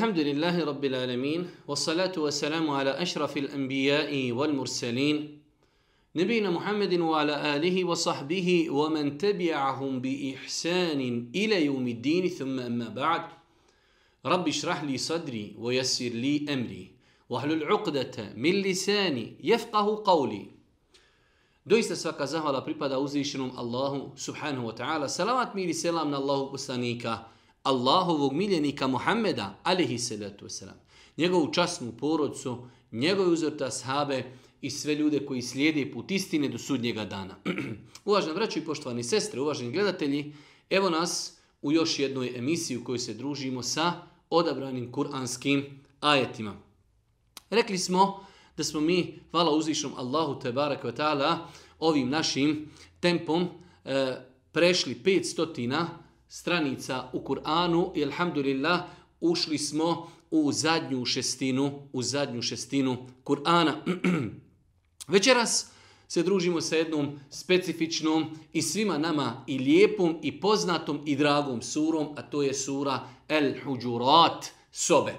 الحمد لله رب العالمين والصلاة والسلام على أشرف الأنبياء والمرسلين نبينا محمد وعلى آله وصحبه ومن تبعهم بإحسان إلى يوم الدين ثم أما بعد رب اشرح لي صدري ويسر لي أمري وهل العقدة من لساني يفقه قولي Doista svaka zahvala pripada uzvišenom Allahu subhanahu wa ta'ala. Salavat mir i selam na Allahu poslanika, Allahovog miljenika Muhammeda, alihi salatu wasalam. Njegovu časnu porodcu, njegove uzorta sahabe i sve ljude koji slijede put istine do sudnjega dana. Uvaženi braći i poštovani sestre, uvaženi gledatelji, evo nas u još jednoj emisiji u kojoj se družimo sa odabranim kuranskim ajetima. Rekli smo da smo mi, hvala uzvišnom Allahu te barak wa ta'ala, ovim našim tempom e, prešli 500 stranica u Kur'anu i alhamdulillah ušli smo u zadnju šestinu, u zadnju šestinu Kur'ana. Večeras se družimo sa jednom specifičnom i svima nama i lijepom i poznatom i dragom surom, a to je sura El Huđurat sobe.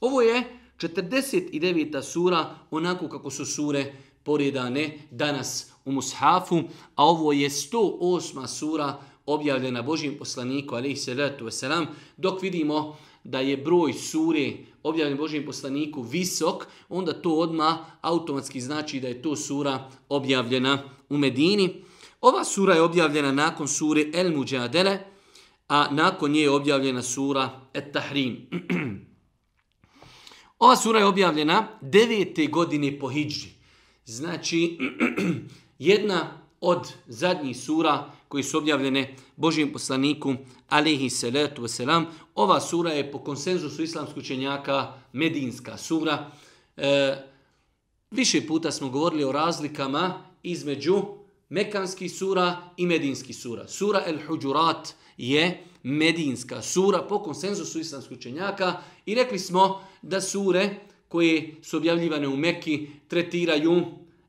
Ovo je 49. sura, onako kako su sure poredane danas u Mushafu, a ovo je 108. sura objavljena Božim poslaniku, alaihi salatu wasalam, dok vidimo da je broj sure objavljen Božim poslaniku visok, onda to odma automatski znači da je to sura objavljena u Medini. Ova sura je objavljena nakon sure El Mujadele, a nakon nje je objavljena sura Et Tahrim. Ova sura je objavljena devete godine po Hidži. Znači, jedna od zadnjih sura koji su objavljene Božijem poslaniku, alihi salatu wasalam. Ova sura je po konsenzusu islamskih učenjaka Medinska sura. E, više puta smo govorili o razlikama između Mekanskih sura i Medinskih sura. Sura El Huđurat je Medinska sura po konsenzusu islamskih učenjaka i rekli smo da sure koje su objavljivane u Mekki tretiraju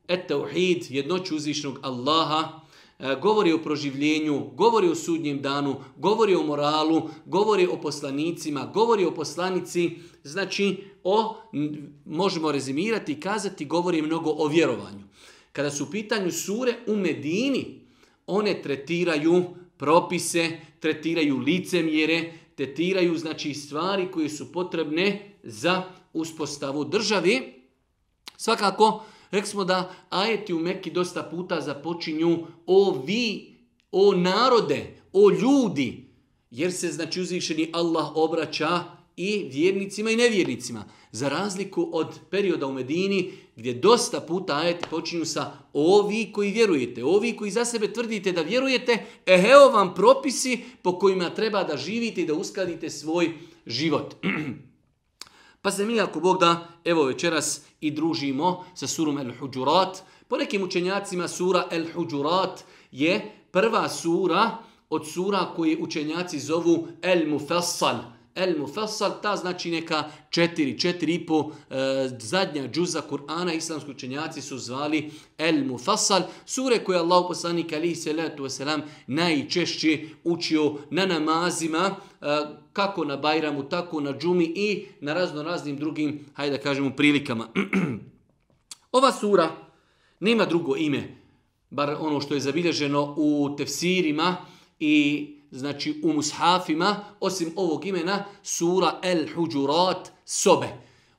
et-tauhid, jednoću uzvišnog Allaha, E, govori o proživljenju, govori o sudnjem danu, govori o moralu, govori o poslanicima, govori o poslanici, znači o, možemo rezimirati i kazati, govori mnogo o vjerovanju. Kada su u pitanju sure u Medini, one tretiraju propise, tretiraju licemjere, tretiraju znači stvari koje su potrebne za uspostavu države. Svakako, Rekli smo da ajeti u Mekki dosta puta započinju o vi, o narode, o ljudi, jer se znači uzvišeni Allah obraća i vjernicima i nevjernicima. Za razliku od perioda u Medini gdje dosta puta ajeti počinju sa ovi koji vjerujete, ovi koji za sebe tvrdite da vjerujete, eheo vam propisi po kojima treba da živite i da uskladite svoj život. Pa se mi, ako Bog da, evo večeras i družimo sa surom El Huđurat. Po nekim učenjacima sura El Huđurat je prva sura od sura koje učenjaci zovu El Mufassal. El Mufassal, ta znači neka četiri, četiri i po e, zadnja džuza Kur'ana, islamski učenjaci su zvali El Mufassal, sure koje Allah poslanik alihi salatu wasalam najčešće učio na namazima, e, kako na Bajramu, tako na džumi i na razno raznim drugim, hajde da kažemo, prilikama. Ova sura nema drugo ime, bar ono što je zabilježeno u tefsirima i znači u mushafima, osim ovog imena, sura El Huđurat sobe.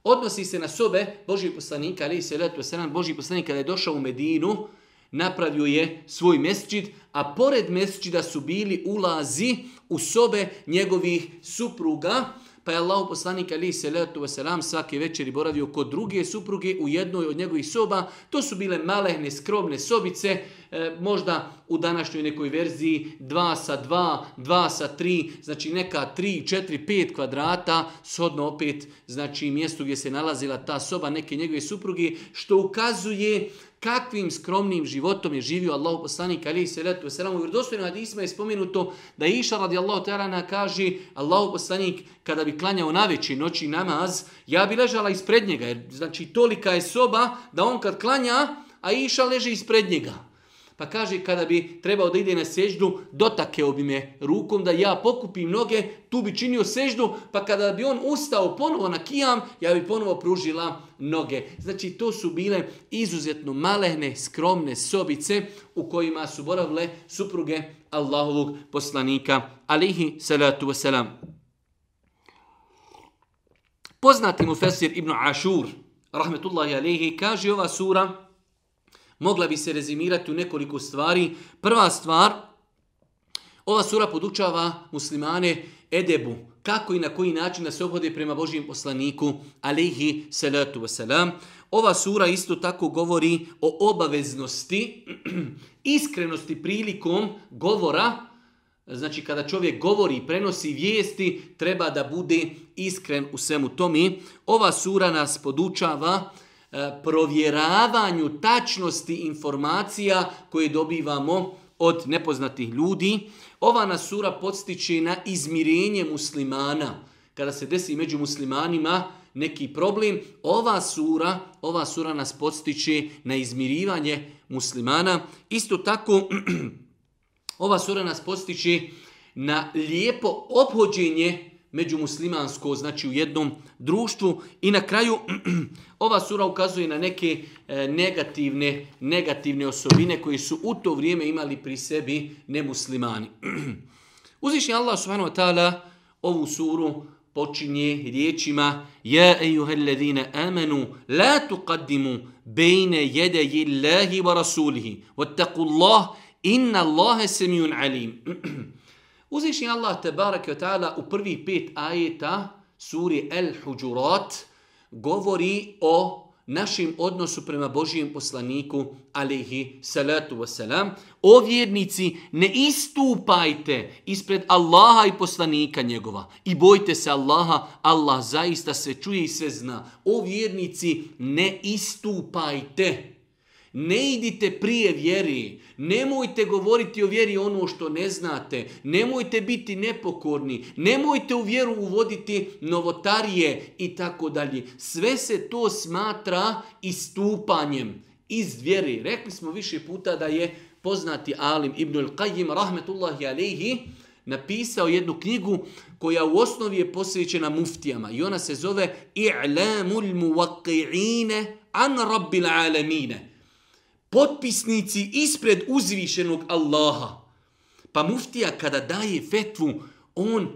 Odnosi se na sobe Boži poslanika, ali se letu selam, Boži poslanik kada je došao u Medinu, napravio je svoj mesčid, a pored mesčida su bili ulazi u sobe njegovih supruga, pa je Allah poslanik ali se letu selam svake večeri boravio kod druge supruge u jednoj od njegovih soba. To su bile malehne, skromne sobice, e, možda u današnjoj nekoj verziji 2 sa 2, 2 sa 3, znači neka 3, 4, 5 kvadrata, shodno opet znači mjestu gdje se nalazila ta soba neke njegove supruge, što ukazuje kakvim skromnim životom je živio Allahu poslanik alejhi salatu selam U vjerodostojnom hadisu je spomenuto da Iša radijallahu ta'ala na kaže Allahu poslanik kada bi klanjao na veći noći namaz, ja bi ležala ispred njega. Jer, znači tolika je soba da on kad klanja, a Iša leži ispred njega. Pa kaže kada bi trebao da ide na seždu, dotakeo bi me rukom da ja pokupim noge, tu bi činio seždu, pa kada bi on ustao ponovo na kijam, ja bi ponovo pružila noge. Znači to su bile izuzetno malehne, skromne sobice u kojima su boravile supruge Allahovog poslanika, alihi salatu wasalam. Poznati mu Fesir ibn Ašur, rahmetullahi alihi, kaže ova sura, mogla bi se rezimirati u nekoliko stvari. Prva stvar, ova sura podučava muslimane edebu, kako i na koji način da se obhode prema Božijem poslaniku, alaihi salatu wasalam. Ova sura isto tako govori o obaveznosti, iskrenosti prilikom govora, Znači, kada čovjek govori i prenosi vijesti, treba da bude iskren u svemu tomi. Ova sura nas podučava E, provjeravanju tačnosti informacija koje dobivamo od nepoznatih ljudi. Ova nas sura podstiče na izmirenje muslimana. Kada se desi među muslimanima neki problem, ova sura, ova sura nas podstiče na izmirivanje muslimana. Isto tako, ova sura nas podstiče na lijepo obhođenje među muslimansko, znači u jednom društvu. I na kraju ova sura ukazuje na neke e, negativne, negativne osobine koje su u to vrijeme imali pri sebi nemuslimani. Uzvišnji Allah subhanahu wa ta'ala ovu suru počinje riječima Ja ejuhellezine amanu la tuqaddimu bejne jedeji Allahi wa rasulihi wattaku Allah inna Allahe semijun alim. Uzvišnji Allah te barake ta'ala u prvih pet ajeta suri El Huđurat govori o našim odnosu prema Božijem poslaniku alihi salatu wasalam. O vjernici, ne istupajte ispred Allaha i poslanika njegova i bojte se Allaha, Allah zaista sve čuje i sve zna. O vjernici, ne istupajte. Ne idite prije vjeri, nemojte govoriti o vjeri ono što ne znate, nemojte biti nepokorni, nemojte u vjeru uvoditi novotarije i tako dalje. Sve se to smatra istupanjem iz vjeri. Rekli smo više puta da je poznati Alim Ibnul Qayyim rahmetullahi alaihi napisao jednu knjigu koja u osnovi je posvećena muftijama i ona se zove I'lamul muwaqqi'ine an rabbil alamine potpisnici ispred uzvišenog Allaha. Pa muftija kada daje fetvu, on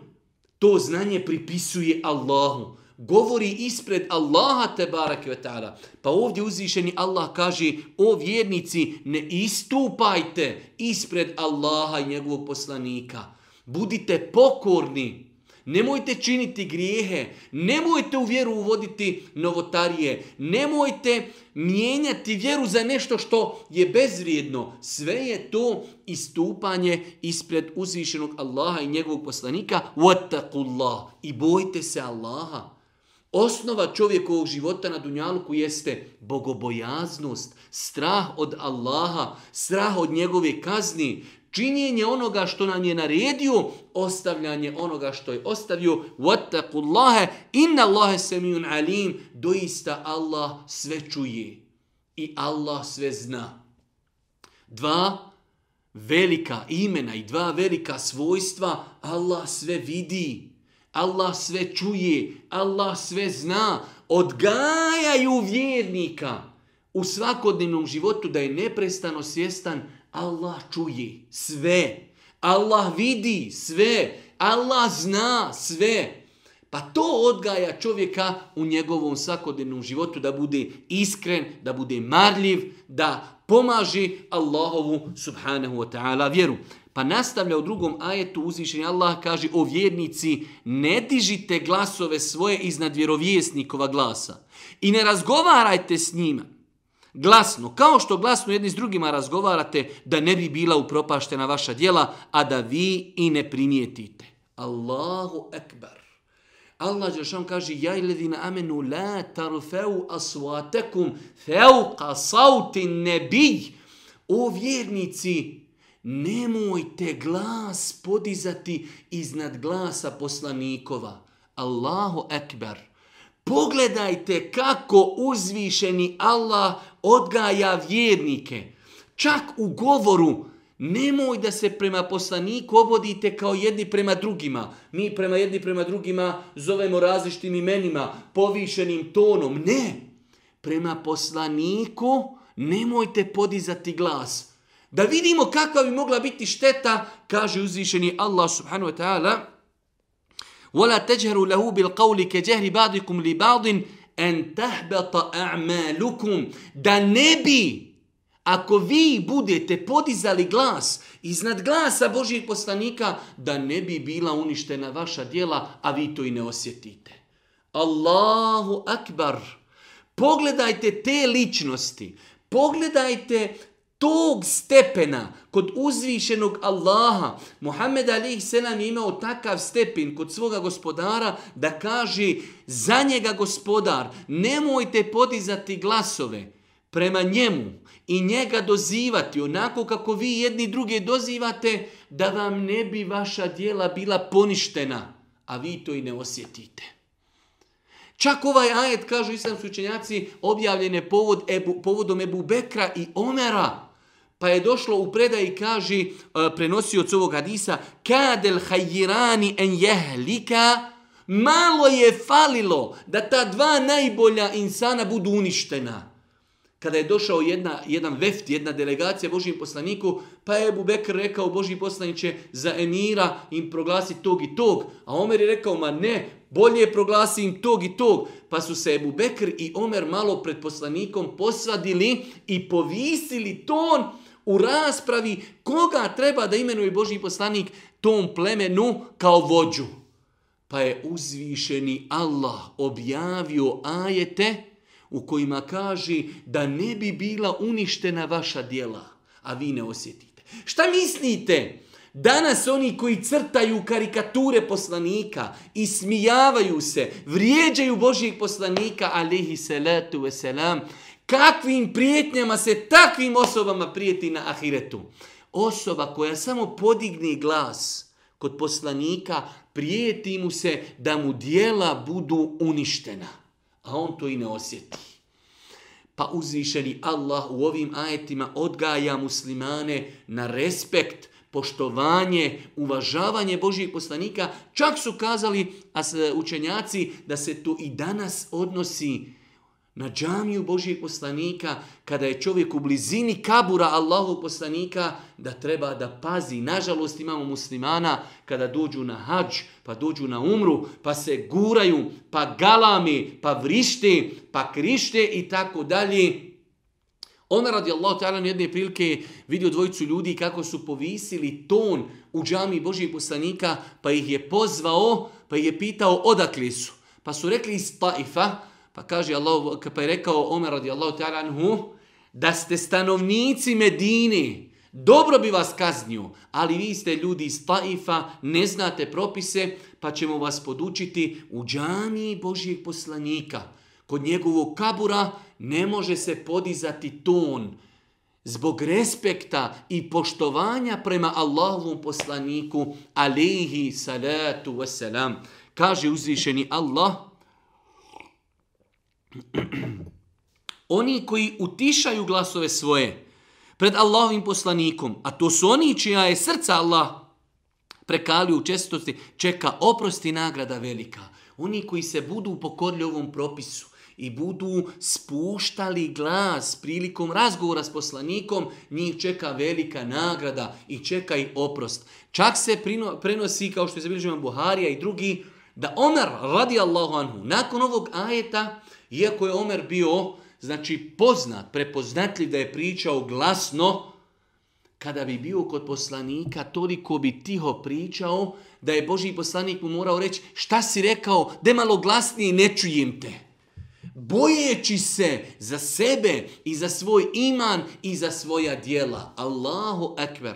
to znanje pripisuje Allahu. Govori ispred Allaha te barake ve ta'ala. Pa ovdje uzvišeni Allah kaže, o vjernici, ne istupajte ispred Allaha i njegovog poslanika. Budite pokorni. Nemojte činiti grijehe, nemojte u vjeru uvoditi novotarije, nemojte mijenjati vjeru za nešto što je bezvrijedno. Sve je to istupanje ispred uzvišenog Allaha i njegovog poslanika. Wattakullah I bojte se Allaha. Osnova čovjekovog života na Dunjaluku jeste bogobojaznost, strah od Allaha, strah od njegove kazni, činjenje onoga što nam je naredio, ostavljanje onoga što je ostavio. Wattaqullaha inna اللَّهَ سَمِيُنْ alim. Doista Allah sve čuje i Allah sve zna. Dva velika imena i dva velika svojstva Allah sve vidi. Allah sve čuje, Allah sve zna, odgajaju vjernika u svakodnevnom životu da je neprestano svjestan Allah čuje sve. Allah vidi sve. Allah zna sve. Pa to odgaja čovjeka u njegovom svakodnevnom životu da bude iskren, da bude marljiv, da pomaži Allahovu subhanahu wa ta'ala vjeru. Pa nastavlja u drugom ajetu uzvišenje Allah kaže o vjernici ne dižite glasove svoje iznad vjerovjesnikova glasa i ne razgovarajte s njima glasno, kao što glasno jedni s drugima razgovarate, da ne bi bila upropaštena vaša djela, a da vi i ne primijetite. Allahu ekbar. Allah Đeršan kaže, ja iledina amenu la tarfeu asvatekum feuka sauti nebij. O vjernici, nemojte glas podizati iznad glasa poslanikova. Allahu ekbar. Pogledajte kako uzvišeni Allah odgaja vjernike. Čak u govoru nemoj da se prema poslaniku obodite kao jedni prema drugima. Mi prema jedni prema drugima zovemo različitim imenima, povišenim tonom. Ne, prema poslaniku nemojte podizati glas. Da vidimo kakva bi mogla biti šteta, kaže uzvišeni Allah subhanahu wa ta'ala, ولا تجهروا له بالقول كجهر بعضكم لبعض en tahbata a'malukum da ne bi ako vi budete podizali glas iznad glasa Božijeg poslanika da ne bi bila uništena vaša djela a vi to i ne osjetite. Allahu akbar. Pogledajte te ličnosti pogledajte tog stepena kod uzvišenog Allaha, Muhammed Ali selam je imao takav stepen kod svoga gospodara da kaže za njega gospodar nemojte podizati glasove prema njemu i njega dozivati onako kako vi jedni druge dozivate da vam ne bi vaša dijela bila poništena, a vi to i ne osjetite. Čak ovaj ajet, kažu islamski učenjaci, objavljen je povod Ebu, povodom Ebu Bekra i Omera, Pa je došlo u predaj i kaže, uh, prenosio od ovog hadisa, kadel hajirani en jehlika, malo je falilo da ta dva najbolja insana budu uništena. Kada je došao jedna, jedan veft, jedna delegacija Božijim poslaniku, pa je Ebu Bekr rekao Božji poslaniće za emira im proglasi tog i tog. A Omer je rekao, ma ne, bolje je proglasi im tog i tog. Pa su se Ebu Bekr i Omer malo pred poslanikom posvadili i povisili ton u raspravi koga treba da imenuje Boži poslanik tom plemenu kao vođu. Pa je uzvišeni Allah objavio ajete u kojima kaže da ne bi bila uništena vaša dijela, a vi ne osjetite. Šta mislite? Danas oni koji crtaju karikature poslanika i smijavaju se, vrijeđaju Božijeg poslanika, alihi salatu veselam, kakvim prijetnjama se takvim osobama prijeti na ahiretu. Osoba koja samo podigne glas kod poslanika, prijeti mu se da mu dijela budu uništena. A on to i ne osjeti. Pa uzvišeni Allah u ovim ajetima odgaja muslimane na respekt, poštovanje, uvažavanje Božijeg poslanika. Čak su kazali učenjaci da se to i danas odnosi na džamiju Božijeg poslanika, kada je čovjek u blizini kabura Allahu poslanika, da treba da pazi. Nažalost imamo muslimana kada dođu na hađ, pa dođu na umru, pa se guraju, pa galami, pa vrište, pa krište i tako dalje. Ona radi Allah ta'ala na jedne prilike vidio dvojicu ljudi kako su povisili ton u džami Božijeg poslanika, pa ih je pozvao, pa ih je pitao odakle su. Pa su rekli iz Taifa, Pa kaže Allah, pa je rekao Omer radijallahu ta'ala anhu, da ste stanovnici Medine, dobro bi vas kaznio, ali vi ste ljudi iz Taifa, ne znate propise, pa ćemo vas podučiti u džamiji Božijeg poslanika. Kod njegovog kabura ne može se podizati ton zbog respekta i poštovanja prema Allahovom poslaniku, alihi salatu wasalam. Kaže uzvišeni Allah, oni koji utišaju glasove svoje pred Allahovim poslanikom, a to su oni čija je srca Allah prekalio u čestosti, čeka oprosti nagrada velika. Oni koji se budu pokorili ovom propisu i budu spuštali glas prilikom razgovora s poslanikom, njih čeka velika nagrada i čeka i oprost. Čak se prenosi, kao što je zabilježio Buharija i drugi, da Omer radi Allahu anhu, nakon ovog ajeta, Iako je Omer bio znači poznat, prepoznatljiv da je pričao glasno, kada bi bio kod poslanika, toliko bi tiho pričao da je Boži poslanik mu morao reći šta si rekao, de malo glasnije ne čujem te. Bojeći se za sebe i za svoj iman i za svoja dijela. Allahu ekber.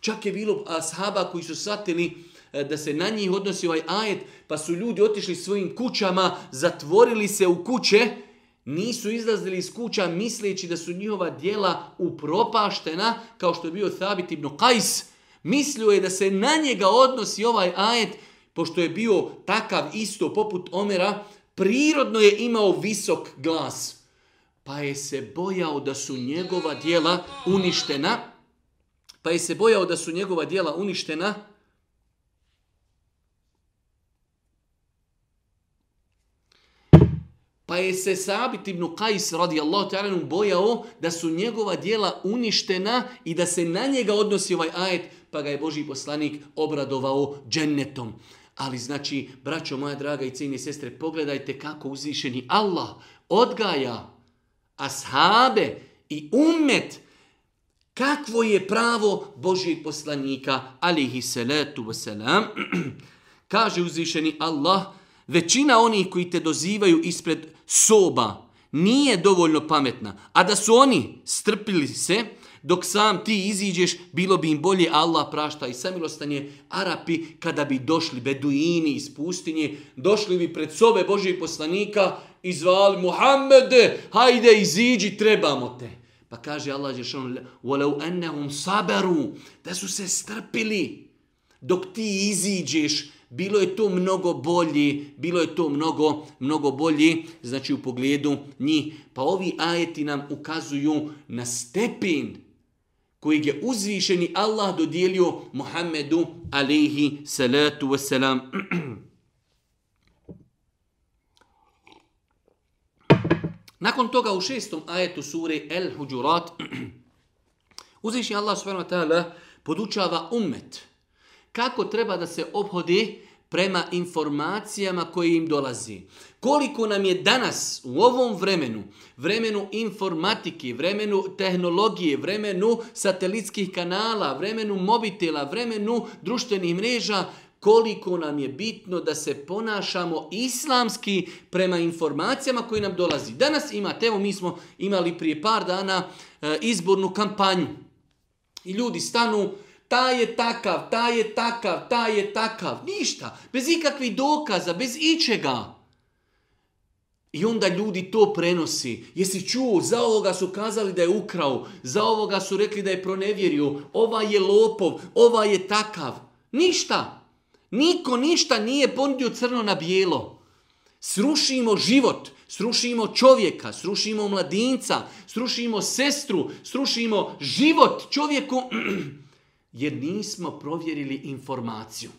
Čak je bilo ashaba koji su shvatili E, da se na njih odnosi ovaj ajet, pa su ljudi otišli svojim kućama, zatvorili se u kuće, nisu izlazili iz kuća misleći da su njihova dijela upropaštena, kao što je bio Thabit ibn Qais, mislio je da se na njega odnosi ovaj ajet, pošto je bio takav isto poput Omera, prirodno je imao visok glas. pa je se bojao da su njegova dijela uništena, pa je se bojao da su njegova dijela uništena, Pa je se Sabit ibn Qais radijallahu ta'ala bojao da su njegova dijela uništena i da se na njega odnosi ovaj ajet, pa ga je Boži poslanik obradovao džennetom. Ali znači, braćo moja draga i cijeni sestre, pogledajte kako uzvišeni Allah odgaja ashabe i umet kakvo je pravo Božijeg poslanika, alihi salatu wasalam. Kaže uzvišeni Allah, većina onih koji te dozivaju ispred soba nije dovoljno pametna, a da su oni strpili se, dok sam ti iziđeš, bilo bi im bolje Allah prašta i samilostanje Arapi kada bi došli beduini iz pustinje, došli bi pred sobe Božijeg poslanika i zvali Muhammede, hajde iziđi, trebamo te. Pa kaže Allah Žešan, وَلَوْ أَنَّهُمْ صَبَرُوا Da su se strpili dok ti iziđeš, bilo je to mnogo bolji, bilo je to mnogo, mnogo bolji, znači u pogledu njih. Pa ovi ajeti nam ukazuju na stepin koji je uzvišeni Allah dodijelio Muhammedu alaihi salatu wasalam. Nakon toga u šestom ajetu sure El Huđurat uzvišeni Allah subhanahu wa ta'ala podučava ummet kako treba da se obhodi prema informacijama koje im dolazi. Koliko nam je danas u ovom vremenu, vremenu informatike, vremenu tehnologije, vremenu satelitskih kanala, vremenu mobitela, vremenu društvenih mreža, koliko nam je bitno da se ponašamo islamski prema informacijama koje nam dolazi. Danas imate, evo mi smo imali prije par dana e, izbornu kampanju i ljudi stanu, ta je takav, ta je takav, ta je takav. Ništa. Bez ikakvih dokaza, bez ičega. I onda ljudi to prenosi. Jesi čuo, za ovoga su kazali da je ukrao, za ovoga su rekli da je pronevjerio, ova je lopov, ova je takav. Ništa. Niko ništa nije ponudio crno na bijelo. Srušimo život, srušimo čovjeka, srušimo mladinca, srušimo sestru, srušimo život čovjeku jer nismo provjerili informaciju.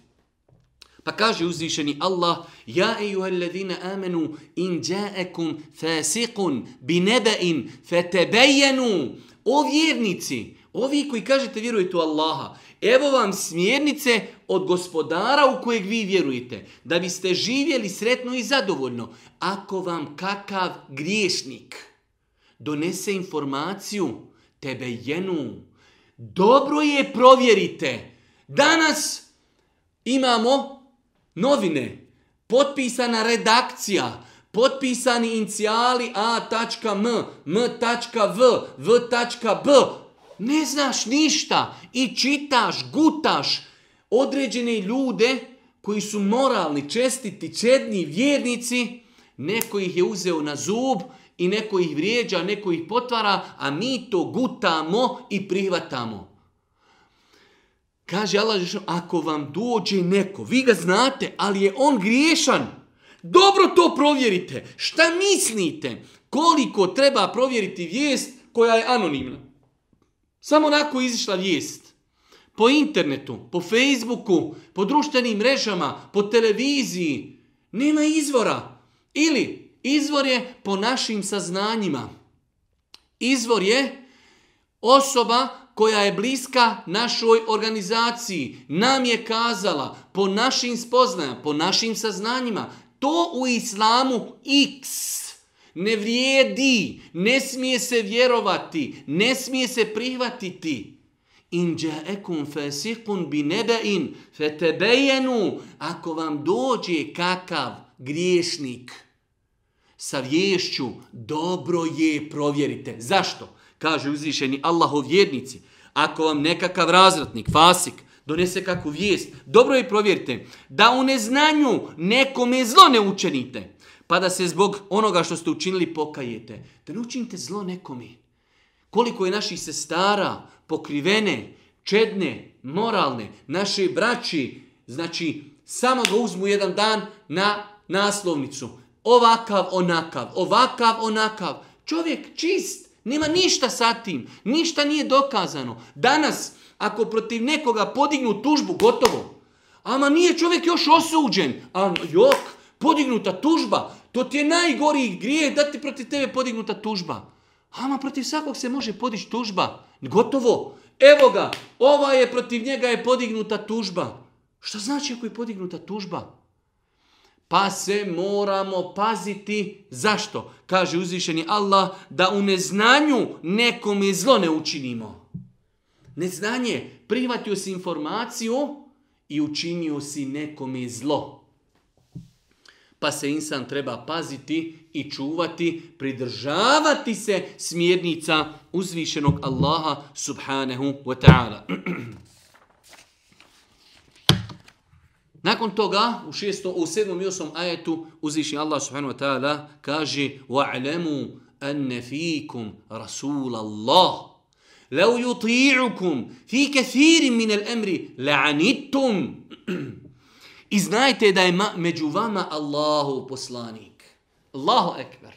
Pa kaže uzvišeni Allah, Ja ejuhel ladina amenu, in jaekum fasiqun bi nebein fetebejenu. O vjernici, ovi koji kažete vjerujete u Allaha, evo vam smjernice od gospodara u kojeg vi vjerujete, da biste živjeli sretno i zadovoljno. Ako vam kakav griješnik donese informaciju, tebe jenu, dobro je provjerite. Danas imamo novine, potpisana redakcija, potpisani inicijali a.m, m.v, v.b. Ne znaš ništa i čitaš, gutaš određene ljude koji su moralni, čestiti, čedni, vjernici, neko ih je uzeo na zub, i neko ih vrijeđa, neko ih potvara, a mi to gutamo i prihvatamo. Kaže Allah, ako vam dođe neko, vi ga znate, ali je on griješan, dobro to provjerite. Šta mislite? Koliko treba provjeriti vijest koja je anonimna? Samo onako izišla vijest. Po internetu, po Facebooku, po društvenim mrežama, po televiziji. Nema izvora. Ili Izvor je po našim saznanjima. Izvor je osoba koja je bliska našoj organizaciji. Nam je kazala po našim spoznajama, po našim saznanjima. To u islamu x ne vrijedi, ne smije se vjerovati, ne smije se prihvatiti. In ja'akum fasiqun bi naba'in fatabayanu ako vam dođe kakav griješnik sa vješću, dobro je provjerite. Zašto? Kaže uzvišeni Allahov vjernici. Ako vam nekakav razratnik, fasik, donese kakvu vijest, dobro je provjerite. Da u neznanju nekome zlo ne učinite. Pa da se zbog onoga što ste učinili pokajete. Da ne učinite zlo nekome. Koliko je naših sestara pokrivene, čedne, moralne, naše braći, znači samo ga uzmu jedan dan na naslovnicu ovakav, onakav, ovakav, onakav. Čovjek čist, nema ništa sa tim, ništa nije dokazano. Danas, ako protiv nekoga podignu tužbu, gotovo. Ama nije čovjek još osuđen. A jok, podignuta tužba, to ti je najgoriji grijeh da ti protiv tebe podignuta tužba. Ama protiv svakog se može podići tužba. Gotovo. Evo ga, ova je protiv njega je podignuta tužba. Šta znači ako je podignuta tužba? Pa se moramo paziti. Zašto? Kaže uzvišeni Allah da u neznanju nekom je zlo ne učinimo. Neznanje, prihvatio si informaciju i učinio si nekom je zlo pa se insan treba paziti i čuvati, pridržavati se smjernica uzvišenog Allaha subhanahu wa ta'ala. Nakon toga, u, šesto, u sedmom i osmom ajetu, uzvišen Allah subhanahu wa ta'ala kaže وَعْلَمُوا أَنَّ فِيكُمْ رَسُولَ اللَّهِ لَوْ يُطِيعُكُمْ فِي كَثِيرٍ مِنَ الْأَمْرِ لَعَنِتُمْ I znajte da je među vama Allahu poslanik. Allahu ekber.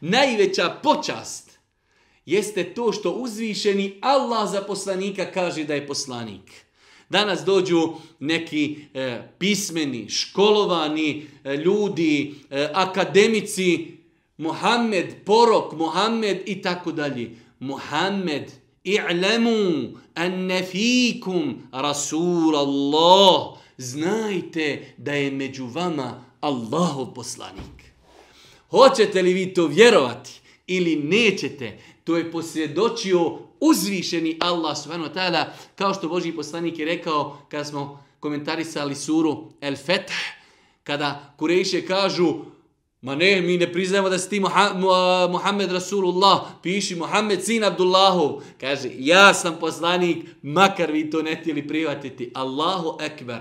Najveća počast jeste to što uzvišeni Allah za poslanika kaže da je poslanik. Danas dođu neki e, pismeni, školovani e, ljudi, e, akademici, Muhammed, porok, Muhammed i tako dalje. Muhammed, i'lemu anne fikum rasul Allah znajte da je među vama Allahov poslanik. Hoćete li vi to vjerovati ili nećete, to je posvjedočio uzvišeni Allah subhanahu wa ta'ala, kao što Boži poslanik je rekao kada smo komentarisali suru El Feth, kada Kurejše kažu Ma ne, mi ne priznajemo da si ti Muhammed Rasulullah, piši Muhammed sin Abdullahu. Kaže, ja sam poslanik, makar vi to ne htjeli privatiti. Allahu ekber.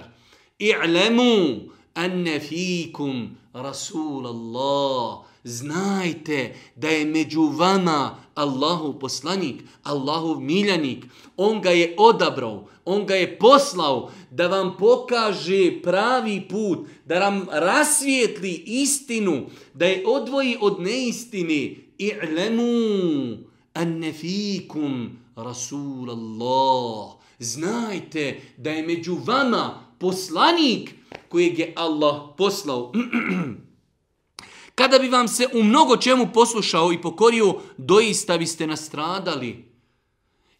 I'lemu anne fikum Rasulallah. Znajte da je među vama Allahu poslanik, Allahov miljanik. On ga je odabrao, on ga je poslao da vam pokaže pravi put, da vam rasvijetli istinu, da je odvoji od neistine. I'lemu anne fikum Rasulallah. Znajte da je među vama poslanik kojeg je Allah poslao. Kada bi vam se u mnogo čemu poslušao i pokorio, doista biste nastradali.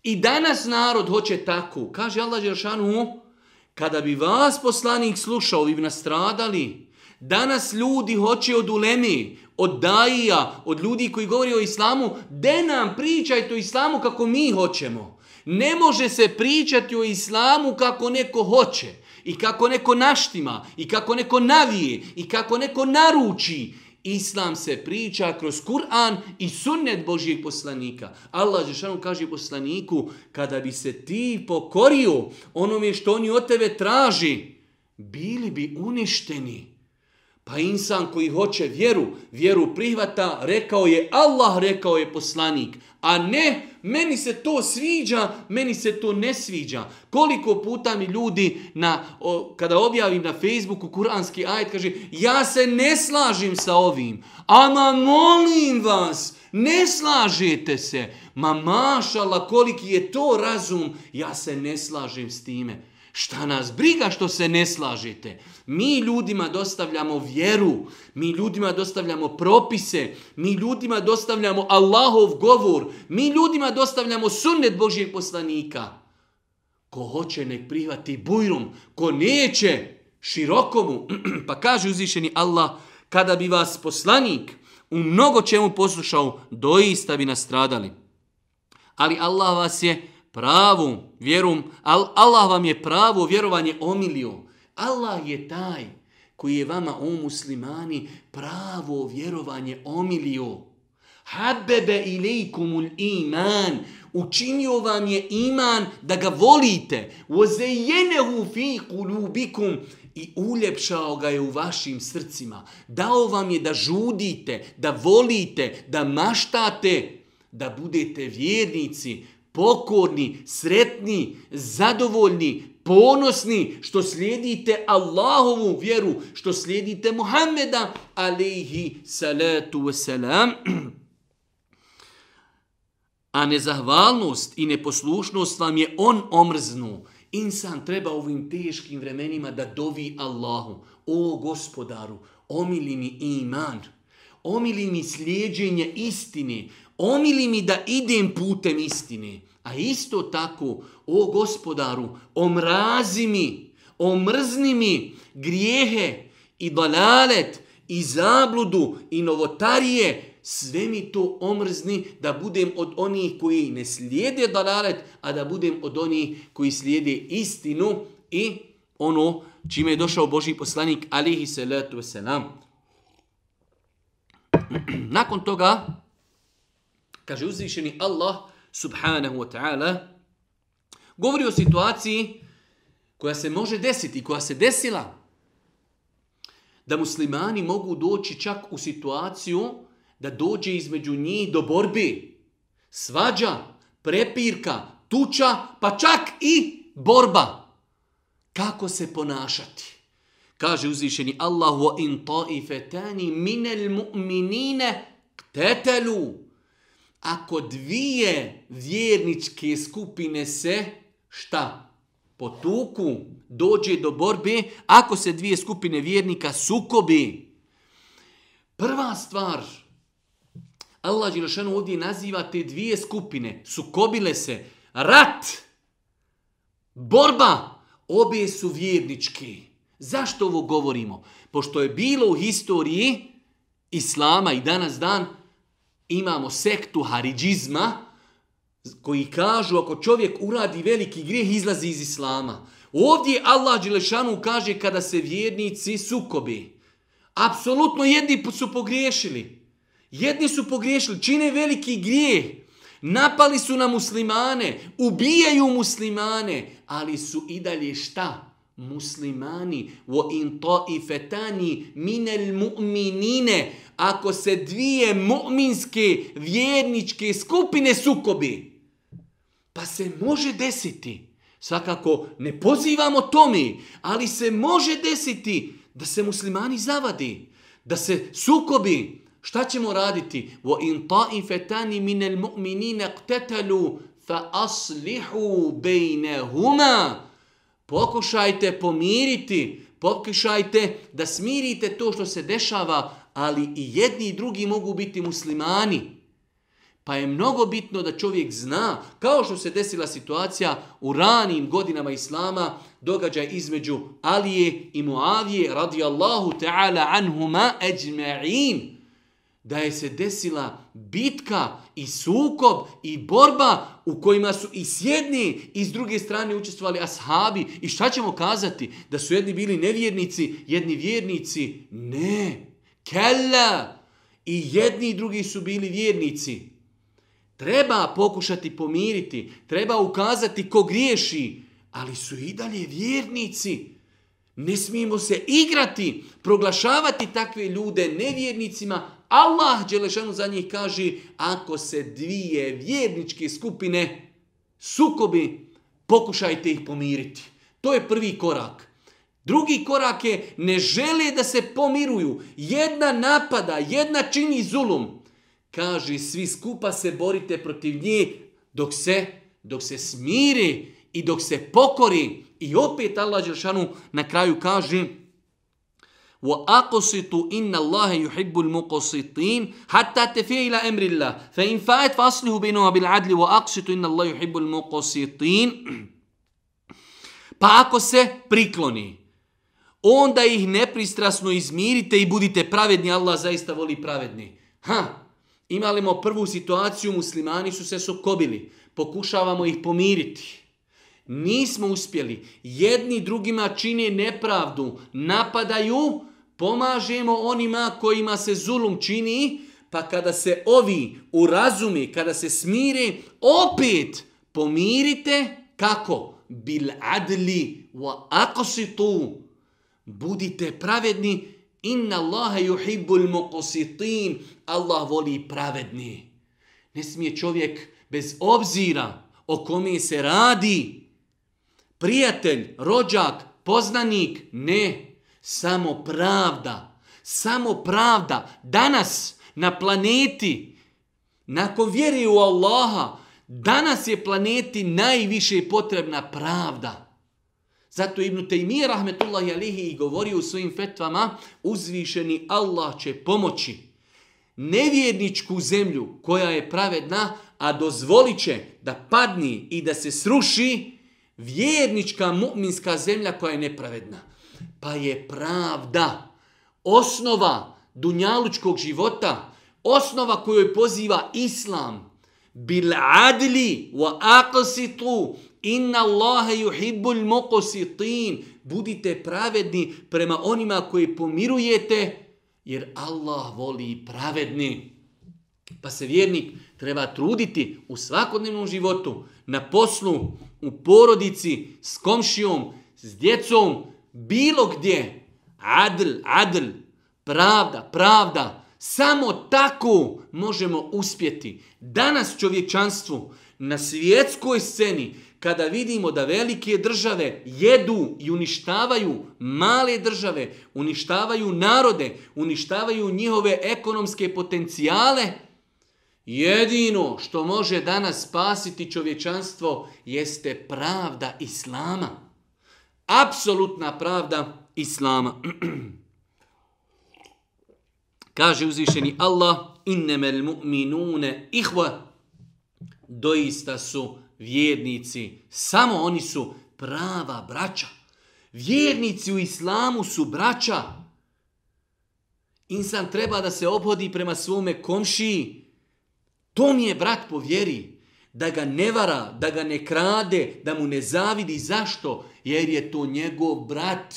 I danas narod hoće tako. Kaže Allah Đeršanu, kada bi vas poslanik slušao, vi bi nastradali. Danas ljudi hoće od ulemi, od daija, od ljudi koji govori o islamu, de nam pričajte o islamu kako mi hoćemo. Ne može se pričati o islamu kako neko hoće i kako neko naštima, i kako neko navije, i kako neko naruči. Islam se priča kroz Kur'an i sunnet Božijeg poslanika. Allah Žešanu kaže poslaniku, kada bi se ti pokorio onome što oni od tebe traži, bili bi uništeni. Pa insan koji hoće vjeru, vjeru prihvata, rekao je Allah, rekao je poslanik. A ne, meni se to sviđa, meni se to ne sviđa. Koliko puta mi ljudi, na, o, kada objavim na Facebooku kuranski ajet, kaže, ja se ne slažim sa ovim. Ama molim vas, ne slažete se. Ma mašala, koliki je to razum, ja se ne slažem s time. Šta nas briga što se ne slažete? Mi ljudima dostavljamo vjeru, mi ljudima dostavljamo propise, mi ljudima dostavljamo Allahov govor, mi ljudima dostavljamo sunnet Božijeg poslanika. Ko hoće nek prihvati bujrum, ko neće širokomu, pa kaže uzvišeni Allah, kada bi vas poslanik u mnogo čemu poslušao, doista bi nastradali. Ali Allah vas je pravu vjeru, Allah vam je pravo vjerovanje omilio. Allah je taj koji je vama o muslimani pravo vjerovanje omilio. Habbebe ilaikumul iman. Učinio vam je iman da ga volite. Ozejenehu fi kulubikum. I uljepšao ga je u vašim srcima. Dao vam je da žudite, da volite, da maštate, da budete vjernici, pokorni, sretni, zadovoljni, ponosni što slijedite Allahovu vjeru, što slijedite Muhammeda alaihi salatu wasalam. a nezahvalnost i neposlušnost vam je on omrznu. Insan treba u ovim teškim vremenima da dovi Allahu. O gospodaru, omili mi iman, omili mi slijedženje istine, omili mi da idem putem istine. A isto tako, o gospodaru, omrazi mi, omrzni mi grijehe i dalalet i zabludu i novotarije, sve mi to omrzni da budem od onih koji ne slijede dalalet, a da budem od onih koji slijede istinu i ono čime je došao Boži poslanik alihi salatu wasalam. Nakon toga, kaže uzvišeni Allah subhanahu wa ta'ala, govori o situaciji koja se može desiti, koja se desila, da muslimani mogu doći čak u situaciju da dođe između njih do borbi, svađa, prepirka, tuča, pa čak i borba. Kako se ponašati? Kaže uzvišeni Allah wa in ta'ifetani minel mu'minine ktetelu. Ako dvije vjerničke skupine se šta? Potuku, dođe do borbe, ako se dvije skupine vjernika sukobi. Prva stvar, Allah Đelešanu ovdje naziva te dvije skupine, sukobile se, rat, borba, obje su vjernički. Zašto ovo govorimo? Pošto je bilo u historiji Islama i danas dan imamo sektu haridžizma koji kažu ako čovjek uradi veliki grijeh izlazi iz Islama. Ovdje Allah Đelešanu kaže kada se vjernici sukobi. Apsolutno jedni su pogriješili. Jedni su pogriješili, čine veliki grijeh. Napali su na muslimane, ubijaju muslimane, ali su i dalje šta? Muslimani. Wa in ta'ifatani min al-mu'minine Ako se dvije mu'minske vjerničke skupine sukobi, pa se može desiti. Svakako ne pozivamo tome, ali se može desiti da se muslimani zavadi, da se sukobi, Šta ćemo raditi? Wa in ta'ifatani min al-mu'minina iqtatalu fa aslihu baynahuma Pokušajte pomiriti, pokušajte da smirite to što se dešava, ali i jedni i drugi mogu biti muslimani. Pa je mnogo bitno da čovjek zna, kao što se desila situacija u ranim godinama Islama, događaj između Alije i Muavije radijallahu ta'ala anhuma ajma'in da je se desila bitka i sukob i borba u kojima su i s jedne i s druge strane učestvovali ashabi. I šta ćemo kazati? Da su jedni bili nevjernici, jedni vjernici? Ne. Kella. I jedni i drugi su bili vjernici. Treba pokušati pomiriti, treba ukazati ko griješi, ali su i dalje vjernici. Ne smijemo se igrati, proglašavati takve ljude nevjernicima, Allah Đelešanu za njih kaže, ako se dvije vjerničke skupine sukobi, pokušajte ih pomiriti. To je prvi korak. Drugi korak je, ne žele da se pomiruju. Jedna napada, jedna čini zulum. Kaže, svi skupa se borite protiv nje dok se, dok se smiri i dok se pokori. I opet Allah Đelešanu na kraju kaže, وأقسطوا إن الله يحب المقسطين حتى تفي إلى أمر الله فإن فات فأصله بينها بالعدل وأقسطوا إن الله يحب المقسطين Pa ako se prikloni, onda ih nepristrasno izmirite i budite pravedni, Allah zaista voli pravedni. Ha, imali smo prvu situaciju, muslimani su se sokobili, pokušavamo ih pomiriti. Nismo uspjeli, jedni drugima čine nepravdu, napadaju, pomažemo onima kojima se zulum čini, pa kada se ovi urazumi, kada se smire, opet pomirite, kako? Bil adli wa aqsitu. Budite pravedni, inna Allahe yuhibbul muqsitin. Allah voli pravedni. Ne smije čovjek bez obzira o kome se radi, prijatelj, rođak, poznanik, ne, Samo pravda, samo pravda. Danas na planeti, nakon vjeri u Allaha, Danas je planeti najviše potrebna pravda. Zato Ibn Taymi rahmetullahi alihi i govori u svojim fetvama uzvišeni Allah će pomoći nevjerničku zemlju koja je pravedna, a dozvolit će da padni i da se sruši vjernička mu'minska zemlja koja je nepravedna. Pa je pravda osnova dunjalučkog života, osnova kojoj poziva islam, bil adli wa aqsitu inna Allaha yuhibbul muqsitin. Budite pravedni prema onima koji pomirujete jer Allah voli pravedni. Pa se vjernik treba truditi u svakodnevnom životu na poslu u porodici s komšijom s djecom bilo gdje adl adl pravda pravda Samo tako možemo uspjeti. Danas čovječanstvu na svjetskoj sceni kada vidimo da velike države jedu i uništavaju male države, uništavaju narode, uništavaju njihove ekonomske potencijale, jedino što može danas spasiti čovječanstvo jeste pravda Islama. Apsolutna pravda Islama. Kaže uzvišeni Allah, innemel mu'minune ihva, doista su vjernici, samo oni su prava braća. Vjernici u islamu su braća. Insan treba da se obhodi prema svome komšiji. To mi je brat po vjeri. Da ga ne vara, da ga ne krade, da mu ne zavidi. Zašto? Jer je to njegov brat.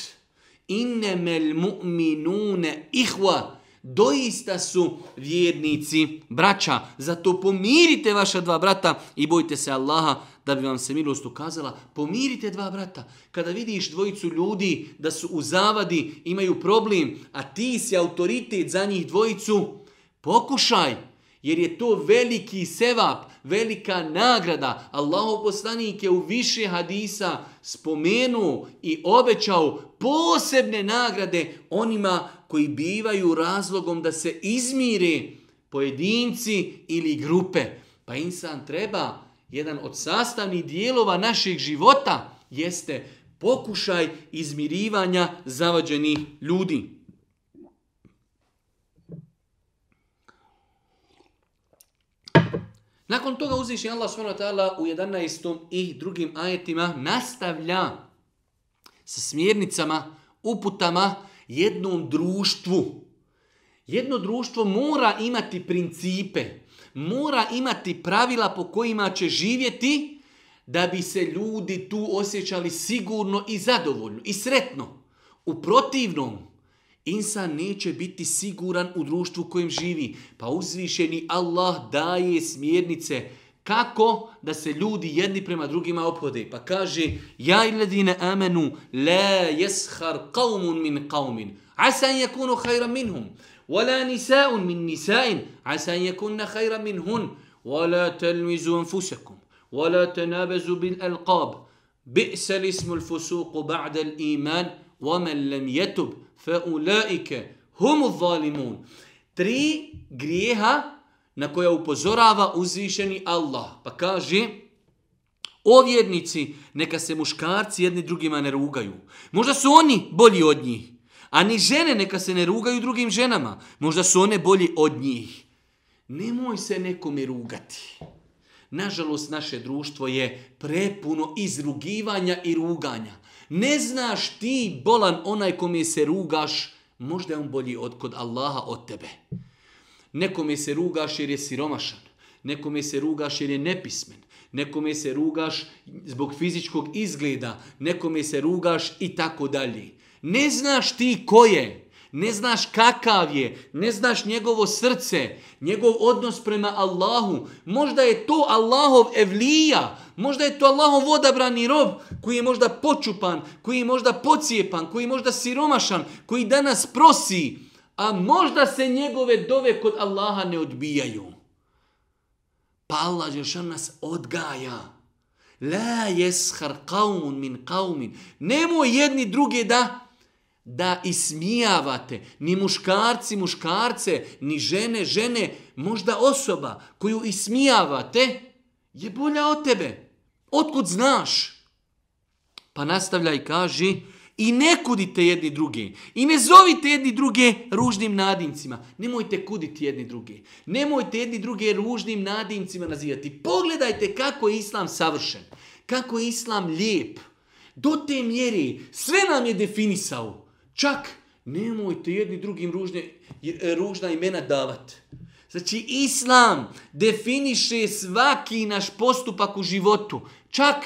Innemel mu'minune ihva, doista su vjernici braća. Zato pomirite vaša dva brata i bojte se Allaha da bi vam se milost ukazala. Pomirite dva brata. Kada vidiš dvojicu ljudi da su u zavadi, imaju problem, a ti si autoritet za njih dvojicu, pokušaj, jer je to veliki sevap, velika nagrada. Allahu poslanik je u više hadisa spomenuo i obećao posebne nagrade onima koji bivaju razlogom da se izmire pojedinci ili grupe. Pa insan treba, jedan od sastavnih dijelova našeg života jeste pokušaj izmirivanja zavađenih ljudi. Nakon toga uzviši Allah SWT u 11. i drugim ajetima nastavlja sa smjernicama, uputama jednom društvu. Jedno društvo mora imati principe, mora imati pravila po kojima će živjeti da bi se ljudi tu osjećali sigurno i zadovoljno i sretno. U protivnom, insan neće biti siguran u društvu kojem živi. Pa uzvišeni Allah daje smjernice kako da se ljudi jedni prema drugima ophode. Pa kaže, ja iladine amenu, la jeshar qavmun min qavmin, asa an yakunu khayran minhum, wala nisa'un min nisa'in, asa an yakunna khayran minhun, wala talmizu anfusakum, wala tanabazu bil alqab, bi'sa l'ismu l'fusuqu ba'da l'iman, ومن لم يتب fa ulaike hum zalimun. Tri grijeha na koja upozorava uzvišeni Allah. Pa kaže, o vjernici, neka se muškarci jedni drugima ne rugaju. Možda su oni bolji od njih. A ni žene neka se ne rugaju drugim ženama. Možda su one bolji od njih. Nemoj se nekome rugati. Nažalost, naše društvo je prepuno izrugivanja i ruganja. Ne znaš ti, bolan, onaj kome se rugaš, možda je on bolji od kod Allaha od tebe. Nekome se rugaš jer je siromašan. Nekome se rugaš jer je nepismen. Nekome se rugaš zbog fizičkog izgleda. Nekome se rugaš i tako dalje. Ne znaš ti ko je. Ne znaš kakav je. Ne znaš njegovo srce. Njegov odnos prema Allahu. Možda je to Allahov evlija. Možda je to Allahov odabrani rob koji je možda počupan, koji je možda pocijepan, koji je možda siromašan, koji danas prosi a možda se njegove dove kod Allaha ne odbijaju. Pa Allah Žešan nas odgaja. La jeshar qavmun min qavmin. Nemoj jedni druge da da ismijavate. Ni muškarci, muškarce, ni žene, žene. Možda osoba koju ismijavate je bolja od tebe. Otkud znaš? Pa nastavlja i kaže, i ne kudite jedni druge. I ne zovite jedni druge ružnim nadimcima. Nemojte kuditi jedni druge. Nemojte jedni druge ružnim nadimcima nazivati. Pogledajte kako je Islam savršen. Kako je Islam lijep. Do te mjeri sve nam je definisao. Čak nemojte jedni drugim ružne, ružna imena davati. Znači, Islam definiše svaki naš postupak u životu. Čak,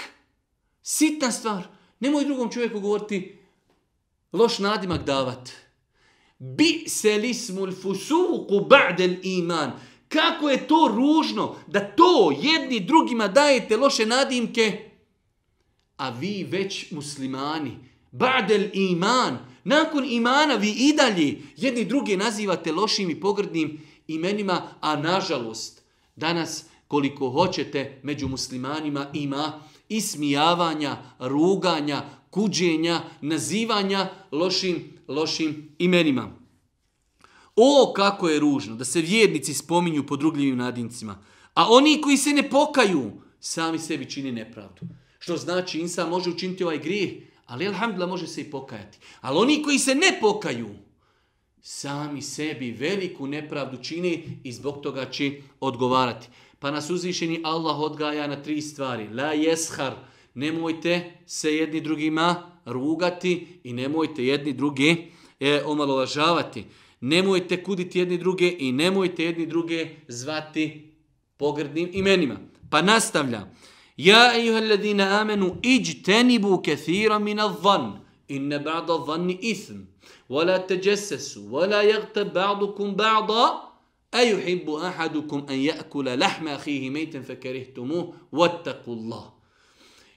sitna stvar, nemoj drugom čovjeku govoriti loš nadimak davat. Bi se lismul fusuku ba'del iman. Kako je to ružno da to jedni drugima dajete loše nadimke, a vi već muslimani, ba'del iman, nakon imana vi i dalje jedni druge nazivate lošim i pogrdnim imenima, a nažalost, danas koliko hoćete među muslimanima ima ismijavanja, ruganja, kuđenja, nazivanja lošim, lošim imenima. O, kako je ružno da se vjernici spominju po drugljivim nadincima, a oni koji se ne pokaju, sami sebi čini nepravdu. Što znači, insan može učiniti ovaj grijeh, ali alhamdulillah može se i pokajati. Ali oni koji se ne pokaju, sami sebi veliku nepravdu čini i zbog toga će odgovarati. Pa nas uzvišeni Allah odgaja na tri stvari. La jeshar, nemojte se jedni drugima rugati i nemojte jedni druge e, omalovažavati. Nemojte kuditi jedni druge i nemojte jedni druge zvati pogrdnim imenima. Pa nastavlja. Ja ejuhalladina amenu iđtenibu kathira mina van. Inne ba'da vanni ithm. Wala teđesesu. Wala jagte ba'dukum ba'da. Ejuhibbu ahadukum an ja'kula lahma ahihi mejten fekerihtumu. Wattaku Allah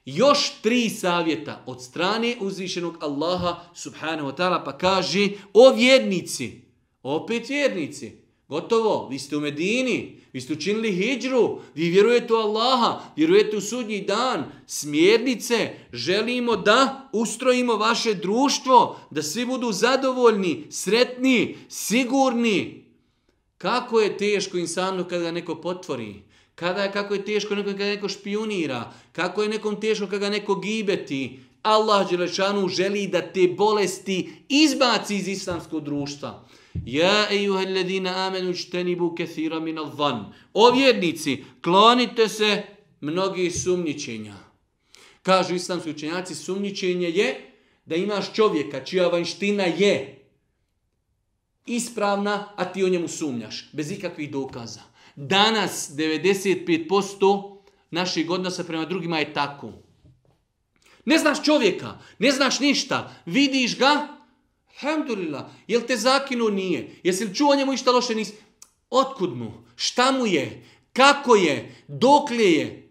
još tri savjeta od strane uzvišenog Allaha subhanahu wa ta'ala pa kaže o vjernici, opet vjernici, gotovo, vi ste u Medini, vi ste učinili hijđru, vi vjerujete u Allaha, vjerujete u sudnji dan, smjernice, želimo da ustrojimo vaše društvo, da svi budu zadovoljni, sretni, sigurni. Kako je teško insanu kada ga neko potvori? Kada je, kako je teško neko kada neko špionira, kako je nekom teško kada neko gibeti. Allah Đelešanu želi da te bolesti izbaci iz islamskog društva. Ja ejuha alladina amenu čtenibu kethira min al-dhan. O vjernici, klonite se mnogi sumnjičenja. Kažu islamski učenjaci, sumnjičenje je da imaš čovjeka čija vanština je ispravna, a ti o njemu sumnjaš, bez ikakvih dokaza. Danas 95% naših odnosa prema drugima je tako. Ne znaš čovjeka, ne znaš ništa, vidiš ga, alhamdulillah, jel te zakinuo nije, jesi li čuo njemu išta loše nisi, otkud mu, šta mu je, kako je, dokle je.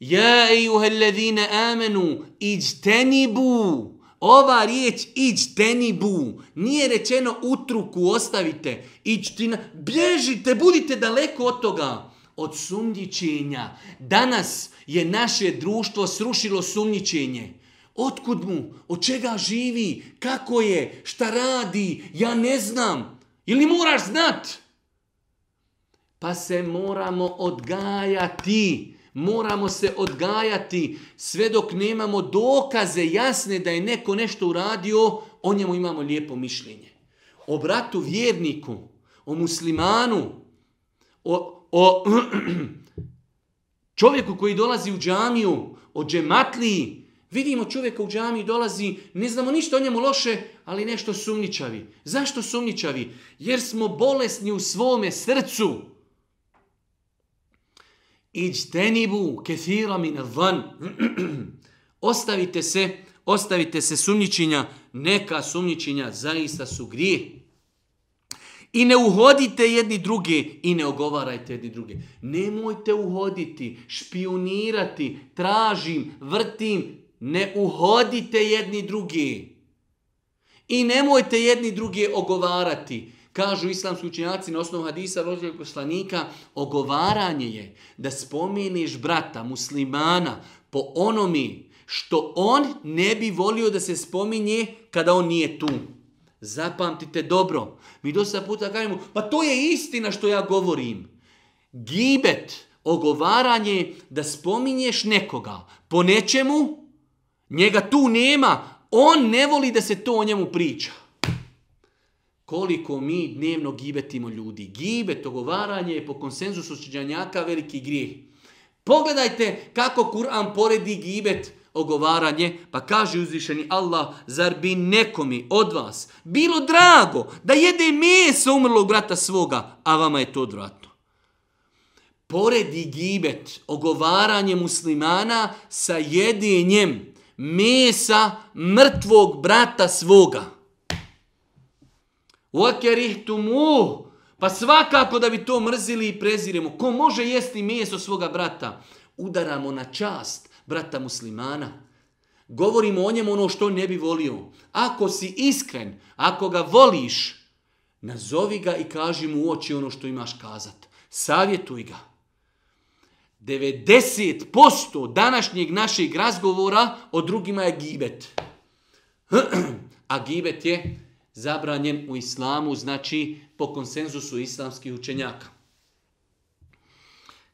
Ja ejuhellezine amenu, iđtenibu, Ova riječ iđtenibu nije rečeno utruku ostavite, iđtina, bježite, budite daleko od toga, od sumnjičenja. Danas je naše društvo srušilo sumnjičenje. Otkud mu? Od čega živi? Kako je? Šta radi? Ja ne znam. Ili moraš znat? Pa se moramo odgajati. Moramo se odgajati sve dok nemamo dokaze jasne da je neko nešto uradio, o njemu imamo lijepo mišljenje. O bratu vjerniku, o muslimanu, o, o čovjeku koji dolazi u džamiju, o džematliji, vidimo čovjeka u džamiji dolazi, ne znamo ništa o njemu loše, ali nešto sumničavi. Zašto sumničavi? Jer smo bolesni u svome srcu. Iđtenibu kethira min van. ostavite se, ostavite se sumnjičenja, neka sumnjičenja zaista su grije. I ne uhodite jedni druge i ne ogovarajte jedni druge. Nemojte uhoditi, špionirati, tražim, vrtim, ne uhodite jedni druge. I nemojte jedni druge ogovarati. Kažu islamski učinjaci na osnovu hadisa rođenog poslanika, ogovaranje je da spomeniš brata muslimana po onomi što on ne bi volio da se spominje kada on nije tu. Zapamtite dobro. Mi dosta puta kažemo, pa to je istina što ja govorim. Gibet, Ogovaranje da spominješ nekoga po nečemu, njega tu nema, on ne voli da se to o njemu priča. Koliko mi dnevno gibetimo ljudi. Gibet, ogovaranje je po konsenzusu suđanjaka veliki grijeh. Pogledajte kako Kur'an poredi gibet ogovaranje, pa kaže uzvišeni Allah, zar bi nekomi od vas bilo drago da jede meso umrlog brata svoga, a vama je to odvratno. Poredi gibet, ogovaranje muslimana sa jedinjem mesa mrtvog brata svoga. وَكَرِهْتُمُوهُ pa svakako da bi to mrzili i preziremo. Ko može jesti meso svoga brata? Udaramo na čast brata muslimana. Govorimo o njemu ono što ne bi volio. Ako si iskren, ako ga voliš, nazovi ga i kaži mu u oči ono što imaš kazat. Savjetuj ga. 90% današnjeg našeg razgovora o drugima je gibet. A gibet je zabranjen u islamu, znači po konsenzusu islamskih učenjaka.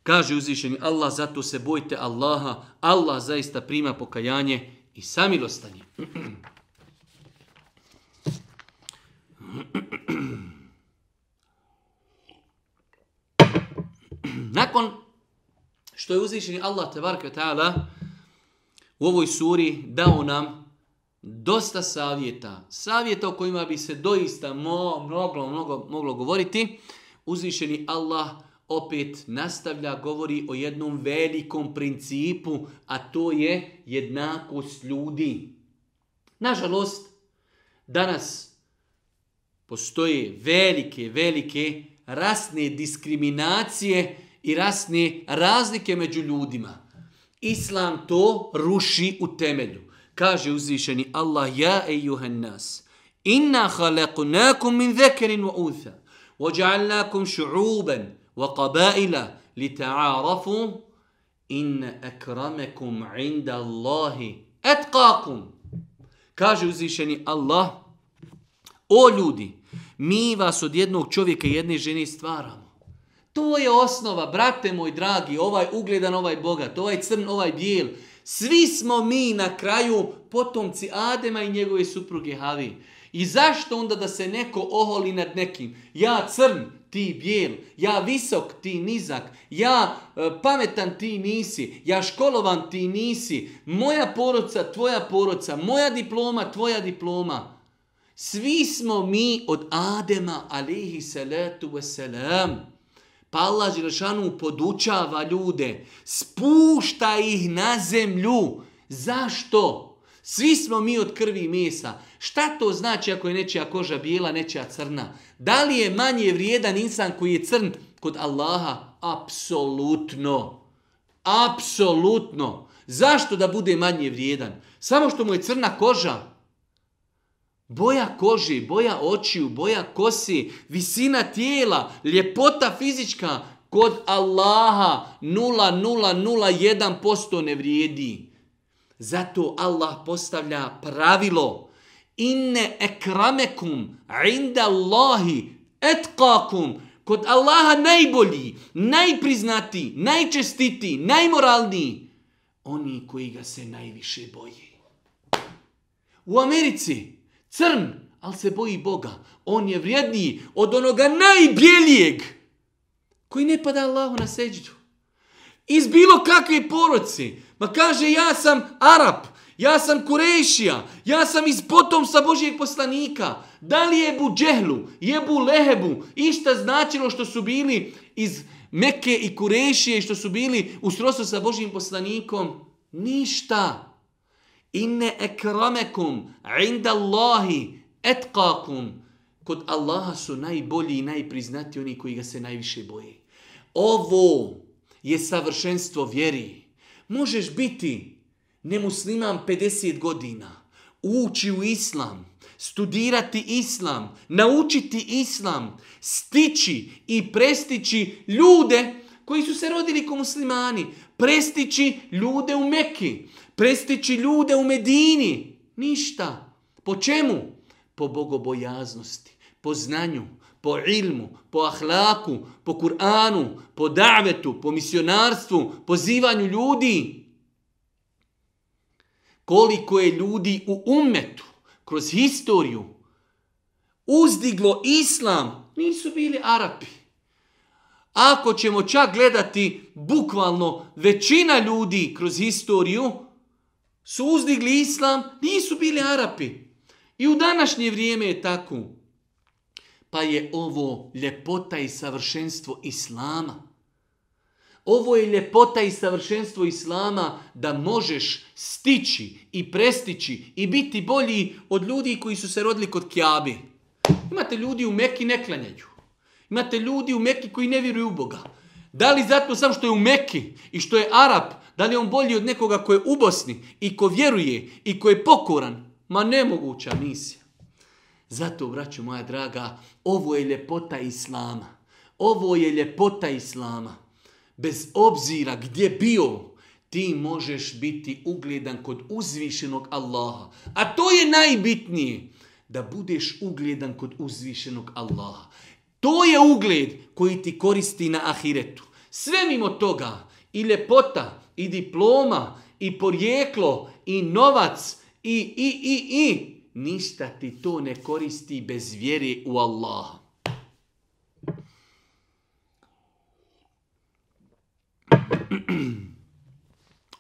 Kaže uzvišeni Allah, zato se bojte Allaha. Allah zaista prima pokajanje i samilostanje. Nakon što je uzvišeni Allah tebarka ta'ala u ovoj suri dao nam dosta savjeta, savjeta o kojima bi se doista mo, mnogo, mnogo moglo govoriti, uzvišeni Allah opet nastavlja, govori o jednom velikom principu, a to je jednakost ljudi. Nažalost, danas postoje velike, velike rasne diskriminacije i rasne razlike među ljudima. Islam to ruši u temelju Kaže uzvišeni Allah, ja ejuhan nas, inna halekunakum min zekerin wa utha, وجعلناكم شعوبا وقبائل لتعارفوا إن أكرمكم عند الله أتقاكم Kaže uzvišeni Allah, o ljudi, mi vas od jednog čovjeka i jedne žene stvaramo. To je osnova, brate moj dragi, ovaj ugledan, ovaj bogat, ovaj crn, ovaj bijel. Svi smo mi na kraju potomci Adema i njegove supruge Havi. I zašto onda da se neko oholi nad nekim? Ja crn, ti bijel, ja visok, ti nizak, ja e, pametan, ti nisi, ja školovan, ti nisi, moja poroca, tvoja poroca, moja diploma, tvoja diploma. Svi smo mi od Adema, alihi salatu wasalam. Pa Allah Želešanu podučava ljude, spušta ih na zemlju. Zašto? Svi smo mi od krvi i mesa. Šta to znači ako je nečija koža bijela, nečija crna? Da li je manje vrijedan insan koji je crn kod Allaha? Apsolutno. Apsolutno. Zašto da bude manje vrijedan? Samo što mu je crna koža. Boja kože, boja očiju, boja kosi, visina tijela, ljepota fizička kod Allaha 0,001% ne vrijedi. Zato Allah postavlja pravilo. Inne ekramekum inda Allahi etkakum. Kod Allaha najbolji, najpriznati, najčestiti, najmoralniji. Oni koji ga se najviše boje. U Americi crn, ali se boji Boga. On je vrijedniji od onoga najbjelijeg koji ne pada Allahu na seđu. Iz bilo kakve poroci. Ma kaže ja sam Arab, ja sam Kurešija, ja sam iz potomstva Božijeg poslanika. Da li je Bu Džehlu, je Bu Lehebu, išta značilo što su bili iz Mekke i Kurešije, što su bili u srodstvu sa Božijim poslanikom? Ništa. Inne ekramekum inda Allahi etkakum. Kod Allaha su najbolji i najpriznati oni koji ga se najviše boje. Ovo je savršenstvo vjeri. Možeš biti nemusliman 50 godina, ući u islam, studirati islam, naučiti islam, stići i prestići ljude koji su se rodili kao muslimani, prestići ljude u Mekki, prestići ljude u Medini. Ništa. Po čemu? Po bogobojaznosti, po znanju, po ilmu, po ahlaku, po Kur'anu, po davetu, po misionarstvu, pozivanju ljudi. Koliko je ljudi u umetu, kroz historiju, uzdiglo islam, nisu bili Arapi. Ako ćemo čak gledati bukvalno većina ljudi kroz historiju su uzdigli islam, nisu bili Arapi. I u današnje vrijeme je tako. Pa je ovo ljepota i savršenstvo Islama. Ovo je ljepota i savršenstvo Islama da možeš stići i prestići i biti bolji od ljudi koji su se rodili kod Kjabi. Imate ljudi u Meki ne klanjaju. Imate ljudi u Meki koji ne vjeruju u Boga. Da li zato sam što je u Meki i što je Arab, da li je on bolji od nekoga ko je u Bosni i ko vjeruje i ko je pokoran? Ma nemoguća misija. Zato, braću moja draga, ovo je ljepota Islama. Ovo je ljepota Islama. Bez obzira gdje bio, ti možeš biti ugledan kod uzvišenog Allaha. A to je najbitnije da budeš ugledan kod uzvišenog Allaha. To je ugled koji ti koristi na ahiretu. Sve mimo toga, i ljepota, i diploma, i porijeklo, i novac, i, i, i, i, ništa ti to ne koristi bez vjere u Allaha.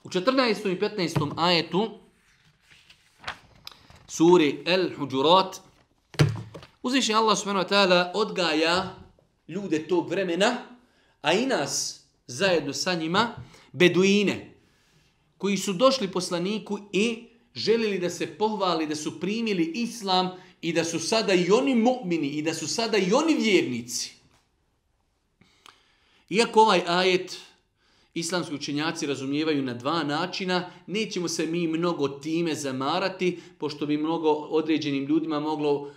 U 14. i 15. ajetu suri El Huđurat, uzviši Allah subhanahu wa ta'ala odgaja ljude tog vremena, a i nas zajedno sa njima, beduine, koji su došli poslaniku i željeli da se pohvali, da su primili islam i da su sada i oni mu'mini i da su sada i oni vjernici. Iako ovaj ajet islamski učenjaci razumijevaju na dva načina, nećemo se mi mnogo time zamarati, pošto bi mnogo određenim ljudima moglo uh,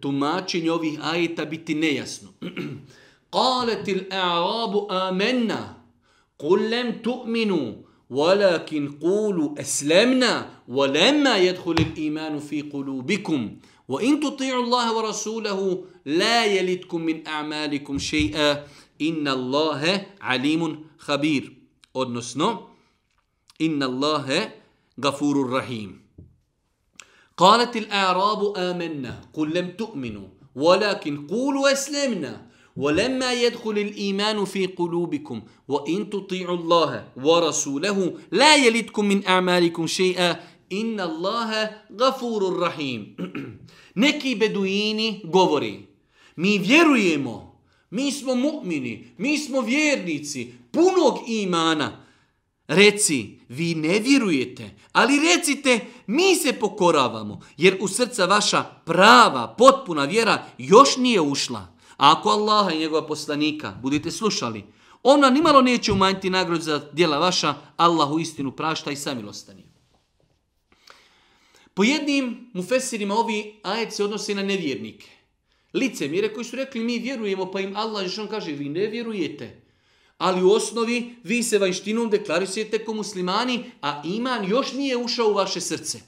tumačenje ovih ajeta biti nejasno. Qaletil a'rabu amenna. قل لم تؤمنوا ولكن قولوا أسلمنا ولما يدخل الإيمان في قلوبكم وإن تطيعوا الله ورسوله لا يلدكم من أعمالكم شيئا inna Allahe alimun khabir. Odnosno, inna Allahe gafurur rahim. قالت الأعراب آمنا قل لم تؤمنوا ولكن قولوا أسلمنا ولما يدخل الإيمان في قلوبكم وإن تطيعوا الله ورسوله لا يلدكم من أعمالكم شيئا إن الله غفور رحيم Neki beduini govori, mi vjerujemo Mi smo mu'mini, mi smo vjernici, punog imana. Reci, vi ne vjerujete, ali recite, mi se pokoravamo, jer u srca vaša prava, potpuna vjera još nije ušla. A ako Allaha i njegova poslanika budete slušali, ona nimalo neće umanjiti nagrod za djela vaša, Allah u istinu prašta i samilostani. Po jednim mufesirima ovi ajet se odnose na nevjernike licemire koji su rekli mi vjerujemo pa im Allah što kaže vi ne vjerujete. Ali u osnovi vi se vanjštinom deklarisujete ko muslimani, a iman još nije ušao u vaše srce.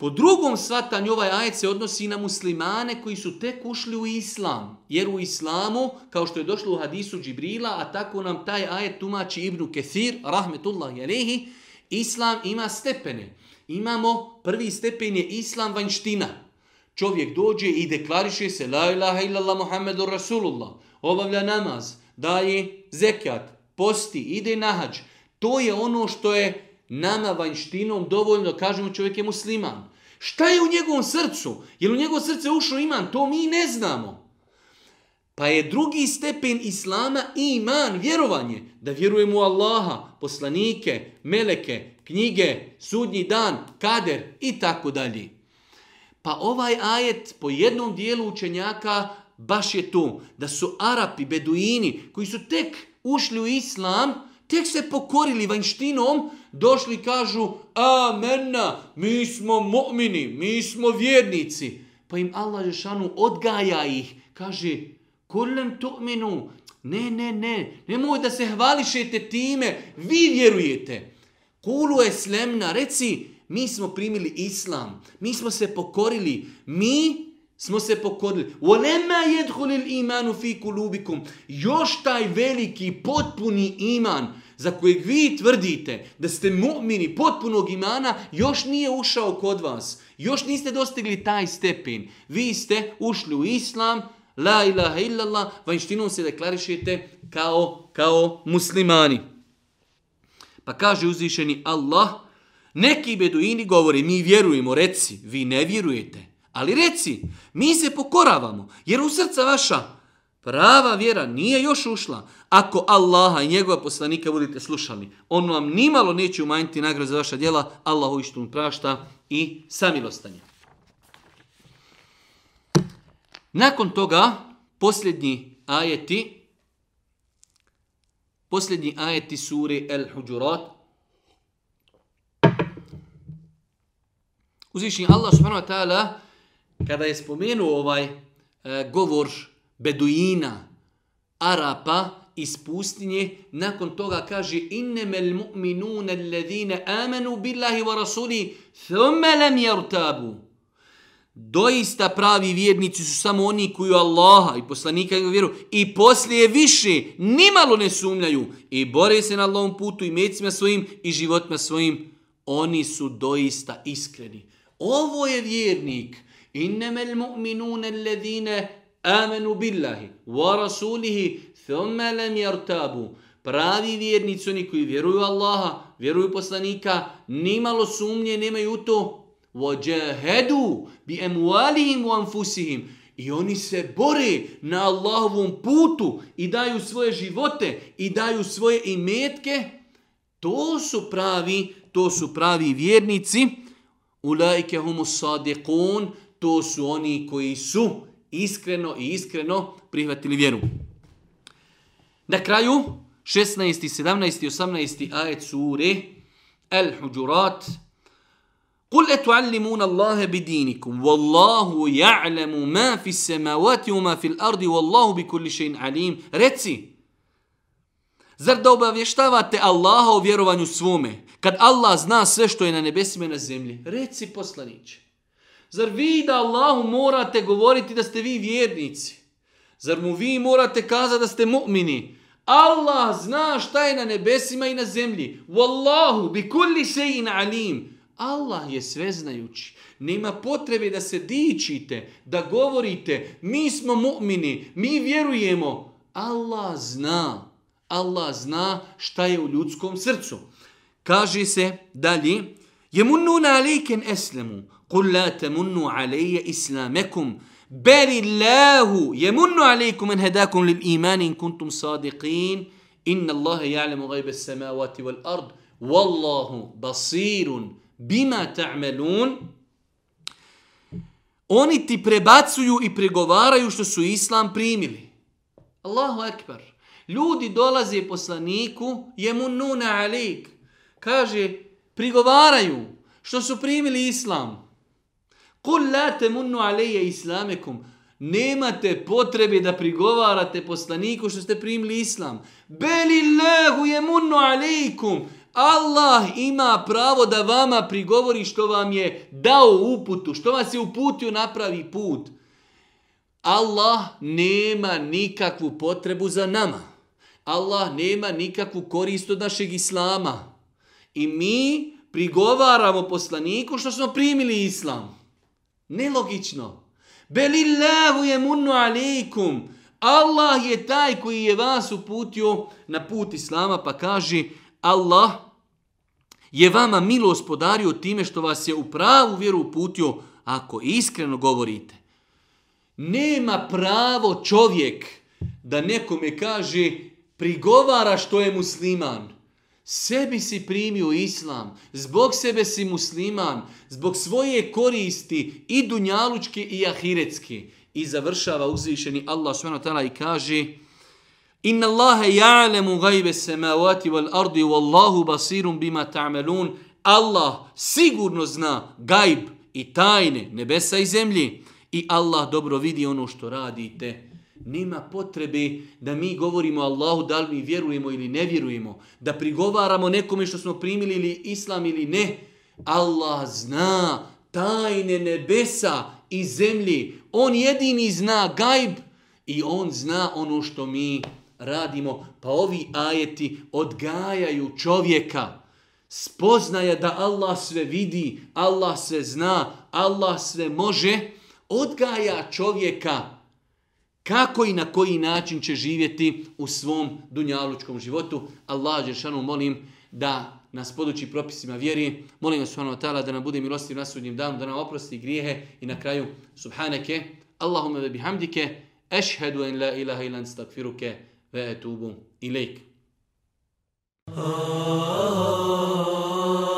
Po drugom svatanju ovaj ajet se odnosi na muslimane koji su tek ušli u islam. Jer u islamu, kao što je došlo u hadisu Džibrila, a tako nam taj ajet tumači Ibnu Kethir, rahmetullah jalehi, islam ima stepene. Imamo, prvi stepen je islam vanština. čovjek dođe i deklariše se la ilaha illallah muhammedur rasulullah, obavlja namaz, daje zekjat, posti, ide na hađ. To je ono što je nama vanjštinom dovoljno, kažemo čovjek je musliman. Šta je u njegovom srcu? Je li u njegovom srce ušao iman? To mi ne znamo. Pa je drugi stepen islama iman, vjerovanje. Da vjerujemo u Allaha, poslanike, meleke, knjige, sudnji dan, kader i tako dalje. Pa ovaj ajet po jednom dijelu učenjaka baš je tu. da su Arapi, Beduini, koji su tek ušli u Islam, tek se pokorili vanjštinom, došli kažu amena, mi smo mu'mini, mi smo vjernici. Pa im Allah Žešanu odgaja ih, kaže kullen tu'minu, ne, ne, ne, nemoj da se hvališete time, vi vjerujete. Kulu je slemna, reci, mi smo primili islam, mi smo se pokorili, mi smo se pokorili. Olema jedhulil imanu fi kulubikum, još taj veliki, potpuni iman, za kojeg vi tvrdite da ste mu'mini potpunog imana, još nije ušao kod vas. Još niste dostigli taj stepen. Vi ste ušli u islam, la ilaha illallah, vanjštinom se deklarišete kao, kao muslimani. Pa kaže uzvišeni Allah, neki beduini govore, mi vjerujemo, reci, vi ne vjerujete. Ali reci, mi se pokoravamo, jer u srca vaša prava vjera nije još ušla. Ako Allaha i njegova poslanika budete slušali, on vam nimalo neće umanjiti nagrad za vaša djela, Allah uištunu prašta i samilostanje. Nakon toga, posljednji ajeti, posljednji ajeti suri El Huđurat, uzvišnji Allah subhanahu wa ta'ala, kada je spomenuo ovaj e, govor Beduina, Arapa iz pustinje, nakon toga kaže innemel mu'minune alladhine amanu billahi wa rasuli thumme lem jertabu. Doista pravi vjernici su samo oni koji Allaha i poslanika i vjeru i poslije više nimalo ne sumljaju i bore se na Allahom putu i mecima svojim i životima svojim. Oni su doista iskreni. Ovo je vjernik. Innemel mu'minune alladhine amenu billahi wa rasulihi thumma lam yartabu pravi vjernici oni koji vjeruju Allaha vjeruju poslanika nimalo sumnje nemaju to wajahadu bi amwalihim wa anfusihim I oni se bore na Allahovom putu i daju svoje živote i daju svoje imetke. To su pravi, to su pravi vjernici. Ulaike humus sadiqun, to su oni koji su iskreno i iskreno prihvatili vjeru. Na kraju, 16. 17. 18. ajet sure Al-Hujurat, قل أتعلمون الله بدينكم والله يعلم ما في السماوات وما في الأرض والله بكل شيء عليم Reci, zar da obavještavate Allaha o vjerovanju svome, kad Allah zna sve što je na nebesima i na zemlji? Reci poslaniće. Zar vi da Allahu morate govoriti da ste vi vjernici? Zar mu vi morate kazati da ste mu'mini? Allah zna šta je na nebesima i na zemlji. Wallahu bi kulli shay'in alim. Allah je sveznajući. Nema potrebe da se dičite, da govorite, mi smo mu'mini, mi vjerujemo. Allah zna. Allah zna šta je u ljudskom srcu. Kaže se dalje, jemunnuna alejken eslemu, قل لا تمنوا علي إسلامكم بل الله يمن عليكم أن هداكم للإيمان إن كنتم صادقين إن الله يعلم غيب السماوات والأرض والله بصير بما تعملون Oni ti prebacuju i pregovaraju što su islam primili. Allahu ekber. Ljudi dolaze poslaniku, jemu nuna alik. Kaže, prigovaraju što su primili islam. Kul la temunnu aleje islamekum. Nemate potrebe da prigovarate poslaniku što ste primili islam. Beli lehu je munnu alejkum. Allah ima pravo da vama prigovori što vam je dao uputu, što vas je uputio napravi put. Allah nema nikakvu potrebu za nama. Allah nema nikakvu korist od našeg islama. I mi prigovaramo poslaniku što smo primili islam. Nelogično. Belillahu je munnu alaikum. Allah je taj koji je vas uputio na put Islama pa kaže Allah je vama milost podario time što vas je u pravu vjeru uputio ako iskreno govorite. Nema pravo čovjek da nekome kaže prigovara što je musliman. Sebi si primio islam, zbog sebe si musliman, zbog svoje koristi i dunjalučke i ahiretske. I završava uzvišeni Allah s.w.t. i kaže Inna Allahe ja'lemu gajbe semavati wal ardi wallahu basirun bima ta'malun. Allah sigurno zna gajb i tajne nebesa i zemlji. I Allah dobro vidi ono što radite. Nema potrebe da mi govorimo Allahu da li mi vjerujemo ili ne vjerujemo. Da prigovaramo nekome što smo primili ili islam ili ne. Allah zna tajne nebesa i zemlji. On jedini zna gajb i on zna ono što mi radimo. Pa ovi ajeti odgajaju čovjeka. Spoznaje da Allah sve vidi, Allah sve zna, Allah sve može. Odgaja čovjeka kako i na koji način će živjeti u svom dunjalučkom životu. Allah Žešanu molim da nas poduči propisima vjeri. Molim vas subhanahu wa ta'ala da nam bude milostiv na sudnjem danu, da nam oprosti grijehe i na kraju subhaneke. Allahumma ve bihamdike. Ešhedu en la ilaha ilan stakfiruke ve etubu ilaik. Oh. oh, oh, oh.